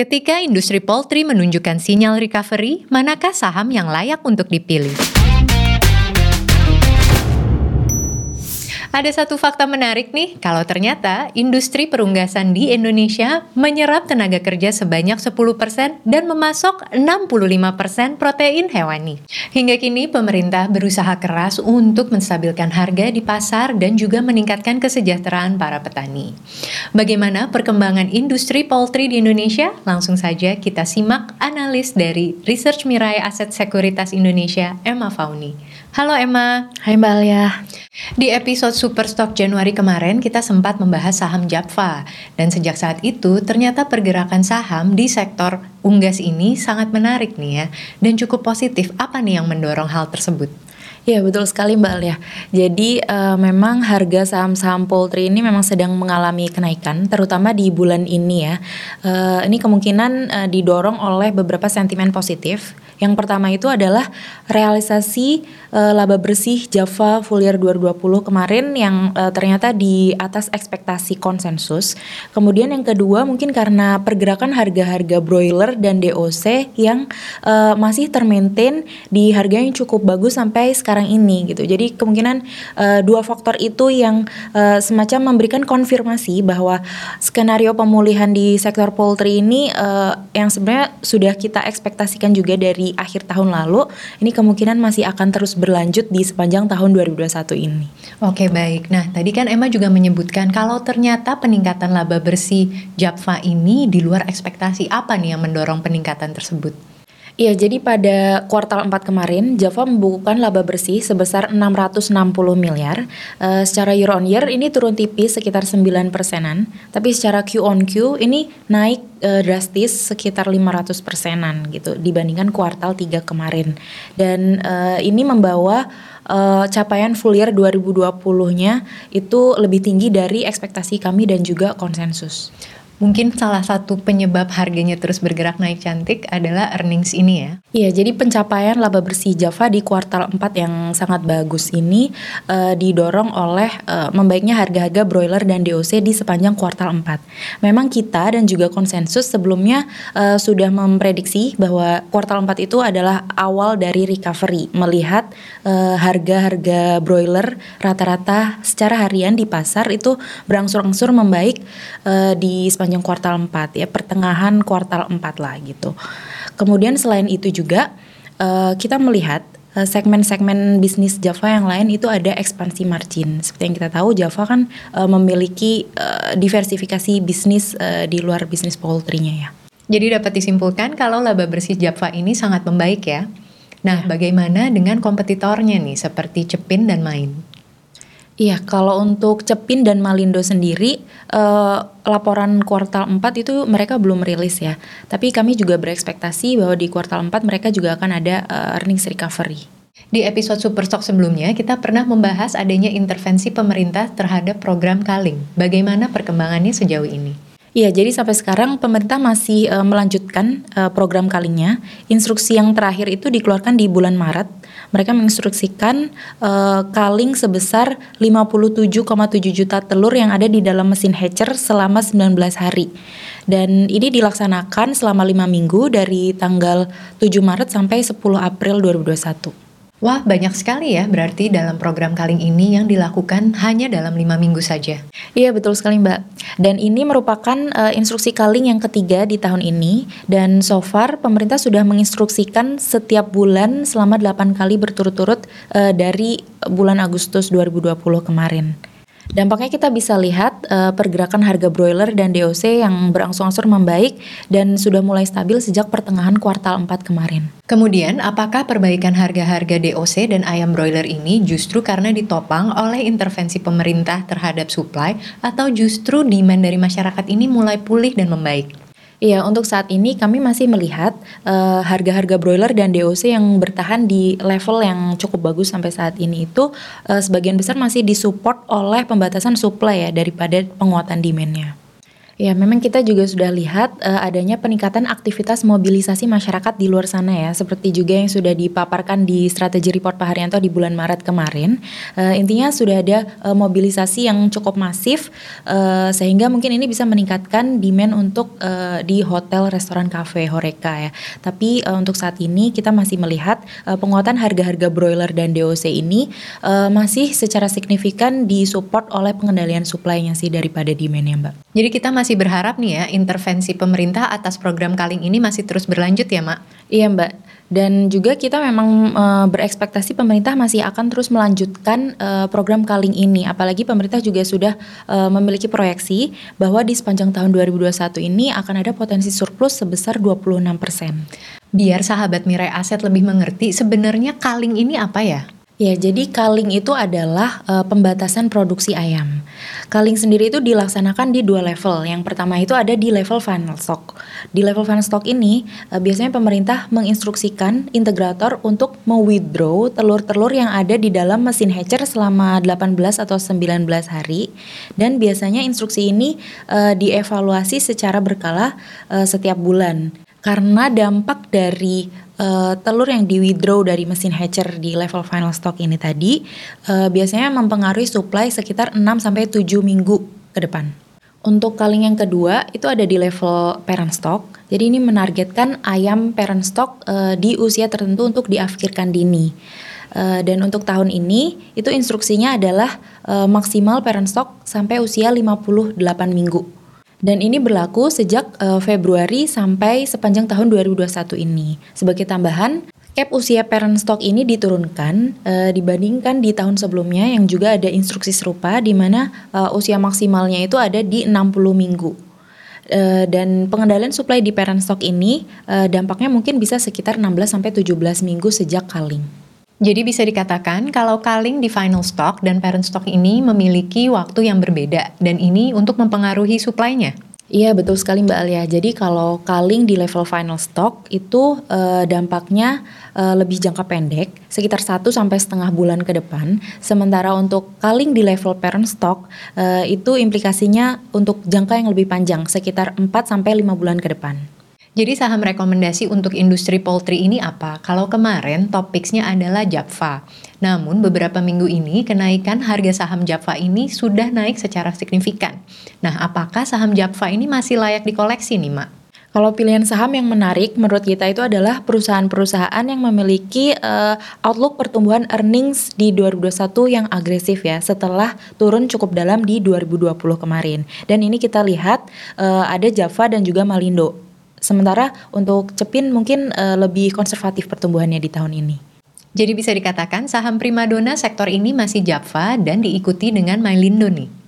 Ketika industri poultry menunjukkan sinyal recovery, manakah saham yang layak untuk dipilih? Ada satu fakta menarik nih, kalau ternyata industri perunggasan di Indonesia menyerap tenaga kerja sebanyak 10% dan memasok 65% protein hewani. Hingga kini pemerintah berusaha keras untuk menstabilkan harga di pasar dan juga meningkatkan kesejahteraan para petani. Bagaimana perkembangan industri poultry di Indonesia? Langsung saja kita simak analis dari Research Mirai Aset Sekuritas Indonesia, Emma Fauni. Halo Emma. Hai Mbak Alia. Di episode Superstock Januari kemarin kita sempat membahas saham Japfa dan sejak saat itu ternyata pergerakan saham di sektor unggas ini sangat menarik nih ya dan cukup positif. Apa nih yang mendorong hal tersebut? Ya betul sekali Mbak Alia. Jadi uh, memang harga saham-saham poultry ini memang sedang mengalami kenaikan, terutama di bulan ini ya. Uh, ini kemungkinan uh, didorong oleh beberapa sentimen positif yang pertama itu adalah realisasi uh, laba bersih Java full year 2020 kemarin yang uh, ternyata di atas ekspektasi konsensus. Kemudian yang kedua mungkin karena pergerakan harga-harga broiler dan DOC yang uh, masih termaintain di harga yang cukup bagus sampai sekarang ini gitu. Jadi kemungkinan uh, dua faktor itu yang uh, semacam memberikan konfirmasi bahwa skenario pemulihan di sektor poultry ini uh, yang sebenarnya sudah kita ekspektasikan juga dari akhir tahun lalu, ini kemungkinan masih akan terus berlanjut di sepanjang tahun 2021 ini. Oke baik, nah tadi kan Emma juga menyebutkan kalau ternyata peningkatan laba bersih Japfa ini di luar ekspektasi, apa nih yang mendorong peningkatan tersebut? Iya, jadi pada kuartal 4 kemarin Java membukukan laba bersih sebesar 660 miliar. Uh, secara year on year ini turun tipis sekitar 9 persenan, tapi secara Q on Q ini naik uh, drastis sekitar 500 persenan gitu dibandingkan kuartal 3 kemarin. Dan uh, ini membawa uh, capaian full year 2020-nya itu lebih tinggi dari ekspektasi kami dan juga konsensus. Mungkin salah satu penyebab harganya terus bergerak naik cantik adalah earnings ini ya. Iya, jadi pencapaian laba bersih Java di kuartal 4 yang sangat bagus ini uh, didorong oleh uh, membaiknya harga-harga broiler dan DOC di sepanjang kuartal 4. Memang kita dan juga konsensus sebelumnya uh, sudah memprediksi bahwa kuartal 4 itu adalah awal dari recovery melihat harga-harga broiler rata-rata secara harian di pasar itu berangsur-angsur membaik di sepanjang sepanjang kuartal 4 ya, pertengahan kuartal 4 lah gitu. Kemudian selain itu juga uh, kita melihat eh, segmen-segmen bisnis Java yang lain itu ada ekspansi margin. Seperti yang kita tahu Java kan uh, memiliki uh, diversifikasi bisnis uh, di luar bisnis poultry-nya ya. Jadi dapat disimpulkan kalau laba bersih Java ini sangat membaik ya. Nah, ya. bagaimana dengan kompetitornya nih seperti Cepin dan Main? Iya, kalau untuk Cepin dan Malindo sendiri, uh, laporan kuartal 4 itu mereka belum rilis ya. Tapi kami juga berekspektasi bahwa di kuartal 4 mereka juga akan ada uh, earnings recovery. Di episode Superstock sebelumnya, kita pernah membahas adanya intervensi pemerintah terhadap program Kaling. Bagaimana perkembangannya sejauh ini? Iya, jadi sampai sekarang pemerintah masih uh, melanjutkan uh, program kalinya. Instruksi yang terakhir itu dikeluarkan di bulan Maret. Mereka menginstruksikan uh, kaling sebesar 57,7 juta telur yang ada di dalam mesin hatcher selama 19 hari. Dan ini dilaksanakan selama 5 minggu dari tanggal 7 Maret sampai 10 April 2021. Wah, banyak sekali ya berarti dalam program Kaling ini yang dilakukan hanya dalam lima minggu saja. Iya, betul sekali Mbak. Dan ini merupakan uh, instruksi Kaling yang ketiga di tahun ini. Dan so far pemerintah sudah menginstruksikan setiap bulan selama 8 kali berturut-turut uh, dari bulan Agustus 2020 kemarin. Dampaknya kita bisa lihat uh, pergerakan harga broiler dan DOC yang berangsur-angsur membaik dan sudah mulai stabil sejak pertengahan kuartal 4 kemarin. Kemudian, apakah perbaikan harga-harga DOC dan ayam broiler ini justru karena ditopang oleh intervensi pemerintah terhadap supply atau justru demand dari masyarakat ini mulai pulih dan membaik? Iya, untuk saat ini kami masih melihat uh, harga-harga broiler dan DOC yang bertahan di level yang cukup bagus sampai saat ini itu uh, sebagian besar masih disupport oleh pembatasan supply ya daripada penguatan demandnya. Ya, memang kita juga sudah lihat uh, adanya peningkatan aktivitas mobilisasi masyarakat di luar sana ya, seperti juga yang sudah dipaparkan di strategi report Pak Haryanto di bulan Maret kemarin. Uh, intinya sudah ada uh, mobilisasi yang cukup masif, uh, sehingga mungkin ini bisa meningkatkan demand untuk uh, di hotel, restoran, kafe, horeca ya. Tapi uh, untuk saat ini kita masih melihat uh, penguatan harga-harga broiler dan DOC ini uh, masih secara signifikan disupport oleh pengendalian supply-nya sih daripada demand-nya Mbak. Jadi kita masih masih berharap nih ya intervensi pemerintah atas program Kaling ini masih terus berlanjut ya, Mak? Iya, Mbak. Dan juga kita memang e, berekspektasi pemerintah masih akan terus melanjutkan e, program Kaling ini. Apalagi pemerintah juga sudah e, memiliki proyeksi bahwa di sepanjang tahun 2021 ini akan ada potensi surplus sebesar 26 persen. Biar sahabat Mirai Aset lebih mengerti, sebenarnya Kaling ini apa ya? Ya, jadi culling itu adalah uh, pembatasan produksi ayam. Culling sendiri itu dilaksanakan di dua level. Yang pertama itu ada di level final stock. Di level final stock ini uh, biasanya pemerintah menginstruksikan integrator untuk mewithdraw telur-telur yang ada di dalam mesin hatcher selama 18 atau 19 hari dan biasanya instruksi ini uh, dievaluasi secara berkala uh, setiap bulan karena dampak dari uh, telur yang di withdraw dari mesin hatcher di level final stock ini tadi uh, biasanya mempengaruhi supply sekitar 6 sampai 7 minggu ke depan. Untuk kaling yang kedua itu ada di level parent stock. Jadi ini menargetkan ayam parent stock uh, di usia tertentu untuk diakhirkan dini. Uh, dan untuk tahun ini itu instruksinya adalah uh, maksimal parent stock sampai usia 58 minggu. Dan ini berlaku sejak uh, Februari sampai sepanjang tahun 2021 ini. Sebagai tambahan, cap usia parent stock ini diturunkan uh, dibandingkan di tahun sebelumnya yang juga ada instruksi serupa di mana uh, usia maksimalnya itu ada di 60 minggu. Uh, dan pengendalian supply di parent stock ini uh, dampaknya mungkin bisa sekitar 16 sampai 17 minggu sejak kaling. Jadi bisa dikatakan kalau kaling di final stock dan parent stock ini memiliki waktu yang berbeda dan ini untuk mempengaruhi suplainya. Iya betul sekali Mbak Alia. Jadi kalau kaling di level final stock itu uh, dampaknya uh, lebih jangka pendek, sekitar 1 sampai setengah bulan ke depan. Sementara untuk kaling di level parent stock uh, itu implikasinya untuk jangka yang lebih panjang, sekitar 4 sampai 5 bulan ke depan. Jadi saham rekomendasi untuk industri poultry ini apa? Kalau kemarin topiknya adalah Java. Namun beberapa minggu ini kenaikan harga saham Java ini sudah naik secara signifikan. Nah, apakah saham Java ini masih layak dikoleksi nih, Mak? Kalau pilihan saham yang menarik menurut kita itu adalah perusahaan-perusahaan yang memiliki uh, outlook pertumbuhan earnings di 2021 yang agresif ya setelah turun cukup dalam di 2020 kemarin. Dan ini kita lihat uh, ada Java dan juga Malindo Sementara untuk Cepin mungkin uh, lebih konservatif pertumbuhannya di tahun ini. Jadi bisa dikatakan saham primadona sektor ini masih Java dan diikuti dengan Mylindo nih.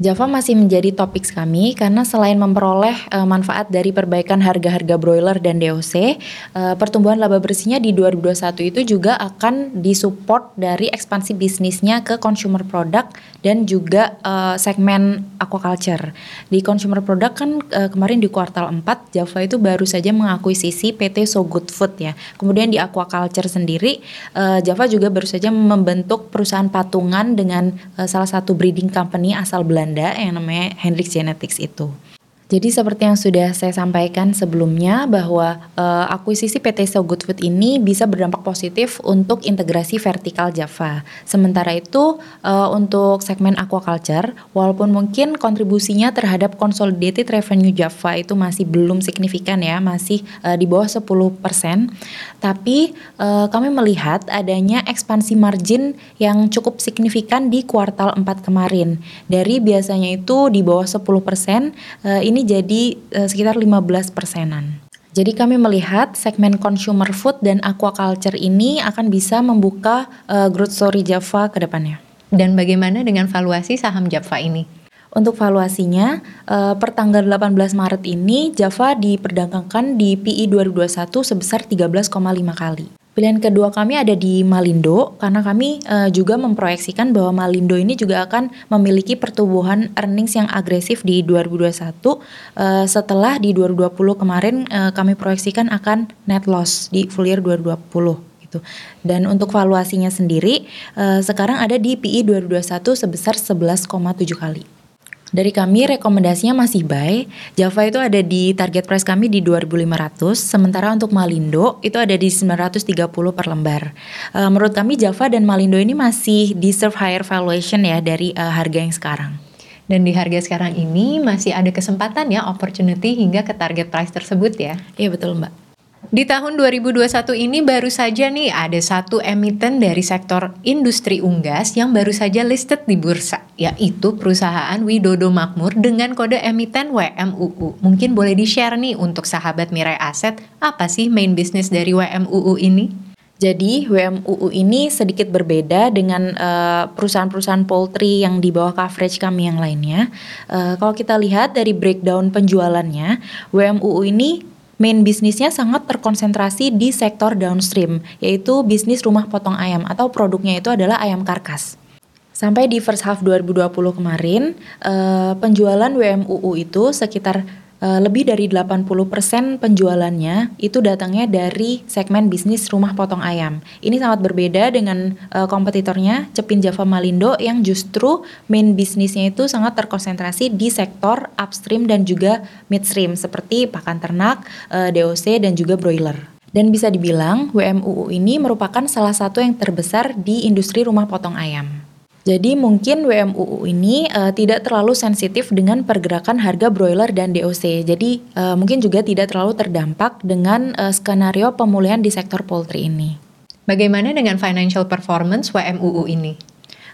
Java masih menjadi topik kami karena selain memperoleh uh, manfaat dari perbaikan harga-harga broiler dan DOC, uh, eh, pertumbuhan laba bersihnya di 2021 itu juga akan disupport dari ekspansi bisnisnya ke consumer product dan juga uh, segmen aquaculture. Di consumer product kan uh, kemarin di kuartal 4 Java itu baru saja mengakuisisi PT So Good Food ya. Kemudian di aquaculture sendiri uh, Java juga baru saja membentuk perusahaan patungan dengan uh, salah satu breeding company asal Belanda yang namanya Hendrix Genetics itu. Jadi seperti yang sudah saya sampaikan sebelumnya bahwa uh, akuisisi PT So Good Food ini bisa berdampak positif untuk integrasi vertikal Java. Sementara itu uh, untuk segmen aquaculture, walaupun mungkin kontribusinya terhadap consolidated revenue Java itu masih belum signifikan ya, masih uh, di bawah 10%, tapi uh, kami melihat adanya ekspansi margin yang cukup signifikan di kuartal 4 kemarin. Dari biasanya itu di bawah 10%, uh, ini ini jadi uh, sekitar 15 persenan. Jadi kami melihat segmen consumer food dan aquaculture ini akan bisa membuka uh, growth story Java ke depannya. Dan bagaimana dengan valuasi saham Java ini? Untuk valuasinya, uh, per tanggal 18 Maret ini Java diperdagangkan di PI 2021 sebesar 13,5 kali. Pilihan kedua kami ada di Malindo karena kami uh, juga memproyeksikan bahwa Malindo ini juga akan memiliki pertumbuhan earnings yang agresif di 2021 uh, eh, setelah di 2020 kemarin uh, kami proyeksikan akan net loss di full year 2020 gitu. Dan untuk valuasinya sendiri uh, sekarang ada di PI 2021 sebesar 11,7 kali. Dari kami rekomendasinya masih buy. Java itu ada di target price kami di 2500, sementara untuk Malindo itu ada di 930 per lembar. Uh, menurut kami Java dan Malindo ini masih deserve higher valuation ya dari uh, harga yang sekarang. Dan di harga sekarang ini masih ada kesempatan ya opportunity hingga ke target price tersebut ya. Iya betul Mbak. Di tahun 2021 ini baru saja nih ada satu emiten dari sektor industri unggas yang baru saja listed di bursa, yaitu perusahaan Widodo Makmur dengan kode emiten WMUU. Mungkin boleh di-share nih untuk sahabat Mirai Aset, apa sih main business dari WMUU ini? Jadi WMUU ini sedikit berbeda dengan uh, perusahaan-perusahaan poultry yang di bawah coverage kami yang lainnya. Uh, kalau kita lihat dari breakdown penjualannya, WMUU ini main bisnisnya sangat terkonsentrasi di sektor downstream, yaitu bisnis rumah potong ayam atau produknya itu adalah ayam karkas. Sampai di first half 2020 kemarin, uh, penjualan WMUU itu sekitar uh, lebih dari 80% penjualannya itu datangnya dari segmen bisnis rumah potong ayam. Ini sangat berbeda dengan uh, kompetitornya Cepin Java Malindo yang justru main bisnisnya itu sangat terkonsentrasi di sektor upstream dan juga midstream seperti pakan ternak, uh, DOC dan juga broiler. Dan bisa dibilang WMUU ini merupakan salah satu yang terbesar di industri rumah potong ayam. Jadi mungkin WMUU ini uh, tidak terlalu sensitif dengan pergerakan harga broiler dan DOC. Jadi uh, mungkin juga tidak terlalu terdampak dengan uh, skenario pemulihan di sektor poultry ini. Bagaimana dengan financial performance WMUU ini?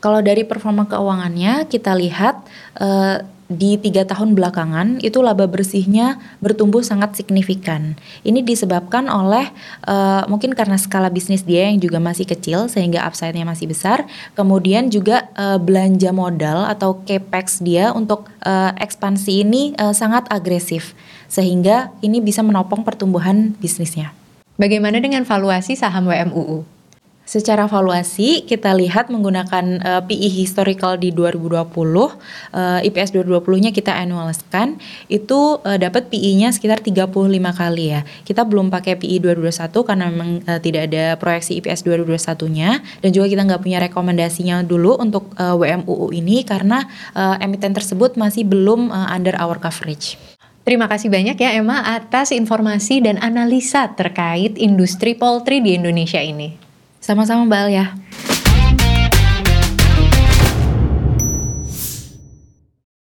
Kalau dari performa keuangannya kita lihat uh, di tiga tahun belakangan itu laba bersihnya bertumbuh sangat signifikan. Ini disebabkan oleh uh, mungkin karena skala bisnis dia yang juga masih kecil sehingga upside-nya masih besar. Kemudian juga uh, belanja modal atau capex dia untuk uh, ekspansi ini uh, sangat agresif sehingga ini bisa menopang pertumbuhan bisnisnya. Bagaimana dengan valuasi saham WMUU? Secara valuasi kita lihat menggunakan uh, eh, PE historical di 2020, uh, IPS 2020-nya kita annualkan itu uh, dapat PE-nya sekitar 35 kali ya. Kita belum pakai PE 2021 karena memang uh, tidak ada proyeksi IPS 2021-nya dan juga kita nggak punya rekomendasinya dulu untuk uh, WMUU ini karena uh, emiten tersebut masih belum uh, under our coverage. Terima kasih banyak ya Emma atas informasi dan analisa terkait industri poultry di Indonesia ini. Sama-sama Mbak Alia.